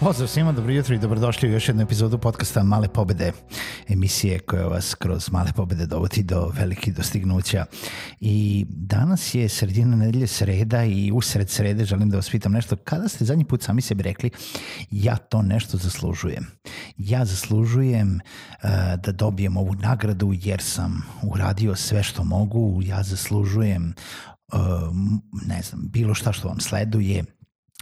Pozdrav svima, dobro jutro i dobrodošli u još jednu epizodu podcasta Male pobede, emisije koja vas kroz male pobede dovodi do velikih dostignuća. I danas je sredina nedelje sreda i usred srede želim da vas pitam nešto. Kada ste zadnji put sami sebi rekli ja to nešto zaslužujem? Ja zaslužujem uh, da dobijem ovu nagradu jer sam uradio sve što mogu, ja zaslužujem uh, ne znam, bilo šta što vam sleduje,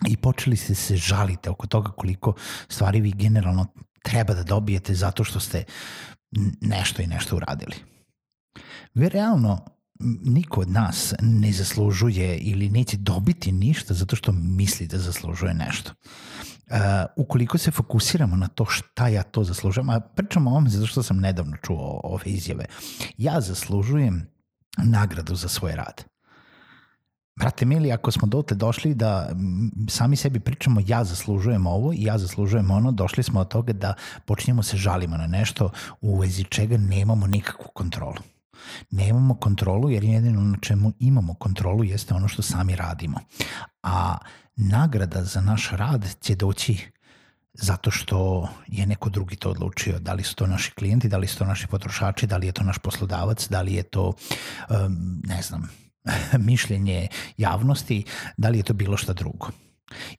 i počeli ste se žalite oko toga koliko stvari vi generalno treba da dobijete zato što ste nešto i nešto uradili. Vi realno niko od nas ne zaslužuje ili neće dobiti ništa zato što misli da zaslužuje nešto. Uh, ukoliko se fokusiramo na to šta ja to zaslužujem, a pričam o ovome zato što sam nedavno čuo ove izjave, ja zaslužujem nagradu za svoj rad. Brate mili, ako smo dotle došli da sami sebi pričamo ja zaslužujem ovo i ja zaslužujem ono, došli smo od toga da počinjemo se žalimo na nešto u vezi čega nemamo nikakvu kontrolu. Nemamo kontrolu jer jedino na čemu imamo kontrolu jeste ono što sami radimo. A nagrada za naš rad će doći zato što je neko drugi to odlučio. Da li su to naši klijenti, da li su to naši potrošači, da li je to naš poslodavac, da li je to, um, ne znam, mišljenje javnosti, da li je to bilo šta drugo.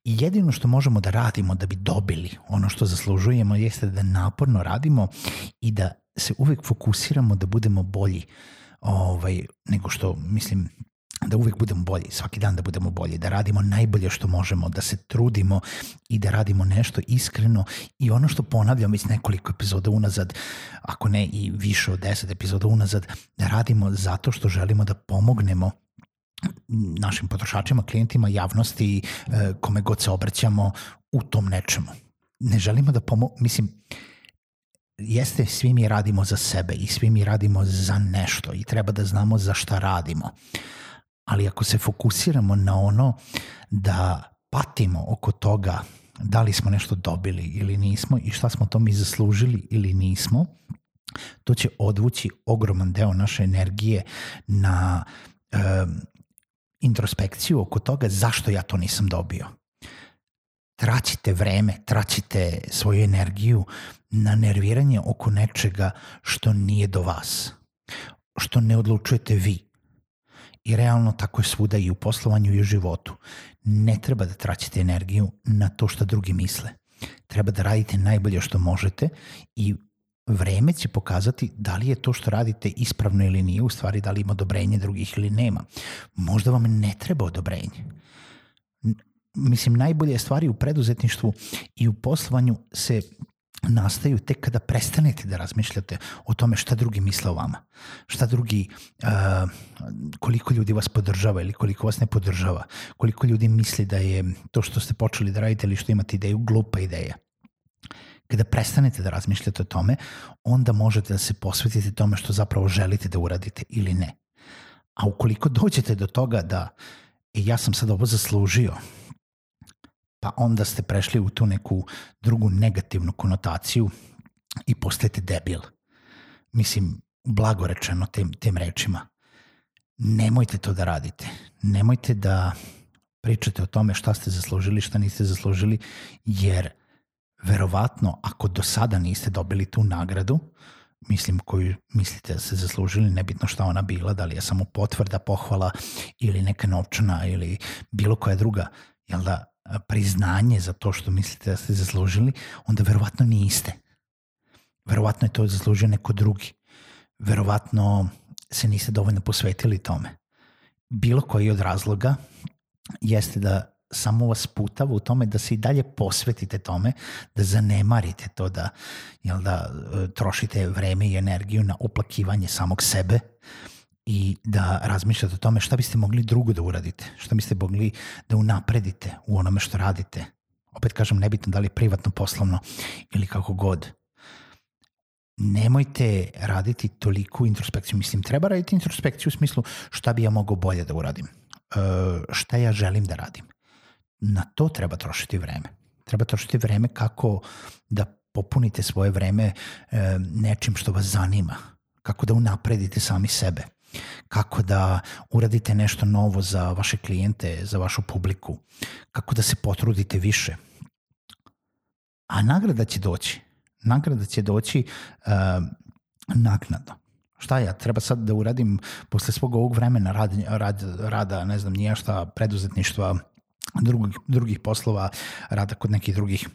I jedino što možemo da radimo da bi dobili ono što zaslužujemo jeste da naporno radimo i da se uvek fokusiramo da budemo bolji ovaj, nego što, mislim, da uvek budemo bolji, svaki dan da budemo bolji, da radimo najbolje što možemo, da se trudimo i da radimo nešto iskreno i ono što ponavljam već nekoliko epizoda unazad, ako ne i više od deset epizoda unazad, da radimo zato što želimo da pomognemo našim potrošačima, klijentima, javnosti, e, kome god se obraćamo u tom nečemu. Ne želimo da pomognemo, mislim, jeste svi mi radimo za sebe i svi mi radimo za nešto i treba da znamo za šta radimo ali ako se fokusiramo na ono da patimo oko toga da li smo nešto dobili ili nismo i šta smo to mi zaslužili ili nismo, to će odvući ogroman deo naše energije na e, introspekciju oko toga zašto ja to nisam dobio. Traćite vreme, traćite svoju energiju na nerviranje oko nečega što nije do vas, što ne odlučujete vi, I realno tako je svuda i u poslovanju i u životu. Ne treba da traćite energiju na to što drugi misle. Treba da radite najbolje što možete i vreme će pokazati da li je to što radite ispravno ili nije, u stvari da li ima odobrenje drugih ili nema. Možda vam ne treba odobrenje. Mislim, najbolje stvari u preduzetništvu i u poslovanju se nastaju tek kada prestanete da razmišljate o tome šta drugi misle o vama, šta drugi, uh, koliko ljudi vas podržava ili koliko vas ne podržava, koliko ljudi misli da je to što ste počeli da radite ili što imate ideju glupa ideja. Kada prestanete da razmišljate o tome, onda možete da se posvetite tome što zapravo želite da uradite ili ne. A ukoliko dođete do toga da e, ja sam sad ovo zaslužio, pa onda ste prešli u tu neku drugu negativnu konotaciju i postajete debil. Mislim, blago rečeno tem, tem rečima. Nemojte to da radite. Nemojte da pričate o tome šta ste zaslužili, šta niste zaslužili, jer verovatno ako do sada niste dobili tu nagradu, mislim koju mislite da ste zaslužili, nebitno šta ona bila, da li je samo potvrda, pohvala ili neka novčana ili bilo koja druga, jel da priznanje za to što mislite da ste zaslužili, onda verovatno niste. Verovatno je to zaslužio neko drugi. Verovatno se niste dovoljno posvetili tome. Bilo koji od razloga, jeste da samo vas putava u tome da se i dalje posvetite tome, da zanemarite to da, jel da e, trošite vreme i energiju na oplakivanje samog sebe i da razmišljate o tome šta biste mogli drugo da uradite, šta biste mogli da unapredite u onome što radite. Opet kažem, nebitno da li privatno, poslovno ili kako god. Nemojte raditi toliku introspekciju. Mislim, treba raditi introspekciju u smislu šta bi ja mogao bolje da uradim. E, šta ja želim da radim na to treba trošiti vreme. Treba trošiti vreme kako da popunite svoje vreme e, nečim što vas zanima, kako da unapredite sami sebe, kako da uradite nešto novo za vaše klijente, za vašu publiku, kako da se potrudite više. A nagrada će doći. Nagrada će doći uh, naknadno. Šta ja, treba sad da uradim posle svog ovog vremena rad, rad, rada, ne znam, nije šta, preduzetništva, drugih, drugih poslova, rada kod nekih drugih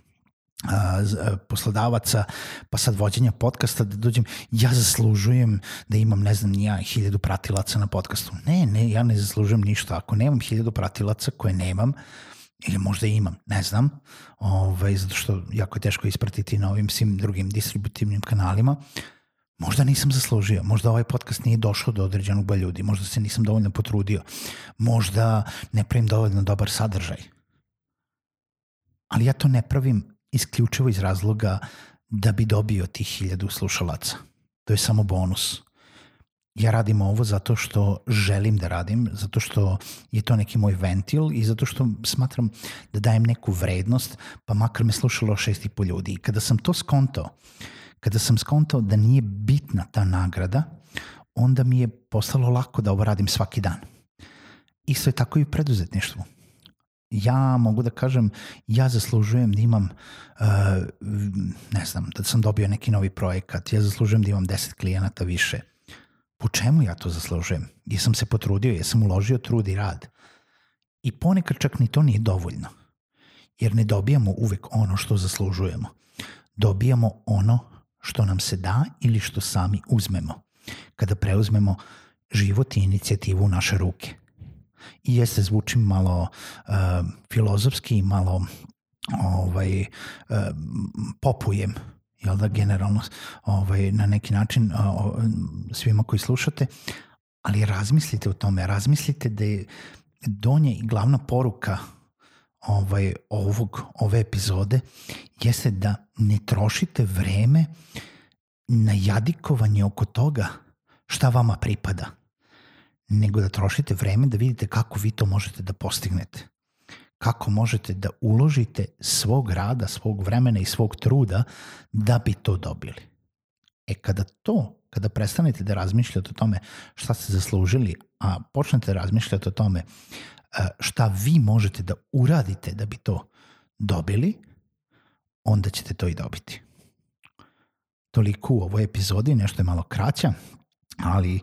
poslodavaca, pa sad vođenja podcasta da dođem, ja zaslužujem da imam, ne znam, ja hiljadu pratilaca na podcastu. Ne, ne, ja ne zaslužujem ništa. Ako nemam hiljadu pratilaca koje nemam, ili možda imam, ne znam, ovaj, zato što jako je teško ispratiti na ovim svim drugim distributivnim kanalima, Možda nisam zaslužio, možda ovaj podcast nije došao do određenog broja ljudi, možda se nisam dovoljno potrudio, možda ne pravim dovoljno dobar sadržaj. Ali ja to ne pravim isključivo iz razloga da bi dobio tih hiljadu slušalaca. To je samo bonus. Ja radim ovo zato što želim da radim, zato što je to neki moj ventil i zato što smatram da dajem neku vrednost, pa makar me slušalo šest i po ljudi. I kada sam to skontao, Kada sam skontao da nije bitna ta nagrada, onda mi je postalo lako da ovo radim svaki dan. Isto je tako i u preduzetništvu. Ja mogu da kažem, ja zaslužujem da imam, uh, ne znam, da sam dobio neki novi projekat, ja zaslužujem da imam 10 klijenata više. Po čemu ja to zaslužujem? Jesam se potrudio, jesam uložio trud i rad. I ponekad čak ni to nije dovoljno. Jer ne dobijamo uvek ono što zaslužujemo. Dobijamo ono što nam se da ili što sami uzmemo, kada preuzmemo život i inicijativu u naše ruke. I jeste zvučim malo uh, filozofski, malo ovaj, uh, popujem, jel da, generalno ovaj, na neki način uh, svima koji slušate, ali razmislite o tome, razmislite da je donje i glavna poruka ovaj, ovog, ove epizode jeste da ne trošite vreme na jadikovanje oko toga šta vama pripada, nego da trošite vreme da vidite kako vi to možete da postignete. Kako možete da uložite svog rada, svog vremena i svog truda da bi to dobili. E kada to, kada prestanete da razmišljate o tome šta ste zaslužili, a počnete da razmišljate o tome šta vi možete da uradite da bi to dobili, onda ćete to i dobiti. Toliko u ovoj epizodi, nešto je malo kraća, ali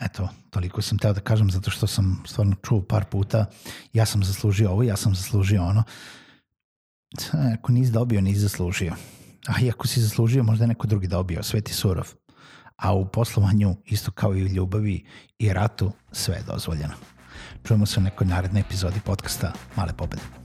eto, toliko sam teo da kažem zato što sam stvarno čuo par puta ja sam zaslužio ovo, ja sam zaslužio ono. Ako nisi dobio, nisi zaslužio. A i ako si zaslužio, možda je neko drugi dobio, sve ti surov. A u poslovanju, isto kao i u ljubavi i ratu, sve je dozvoljeno. Čujemo se u nekoj narednoj epizodi podcasta Male pobede.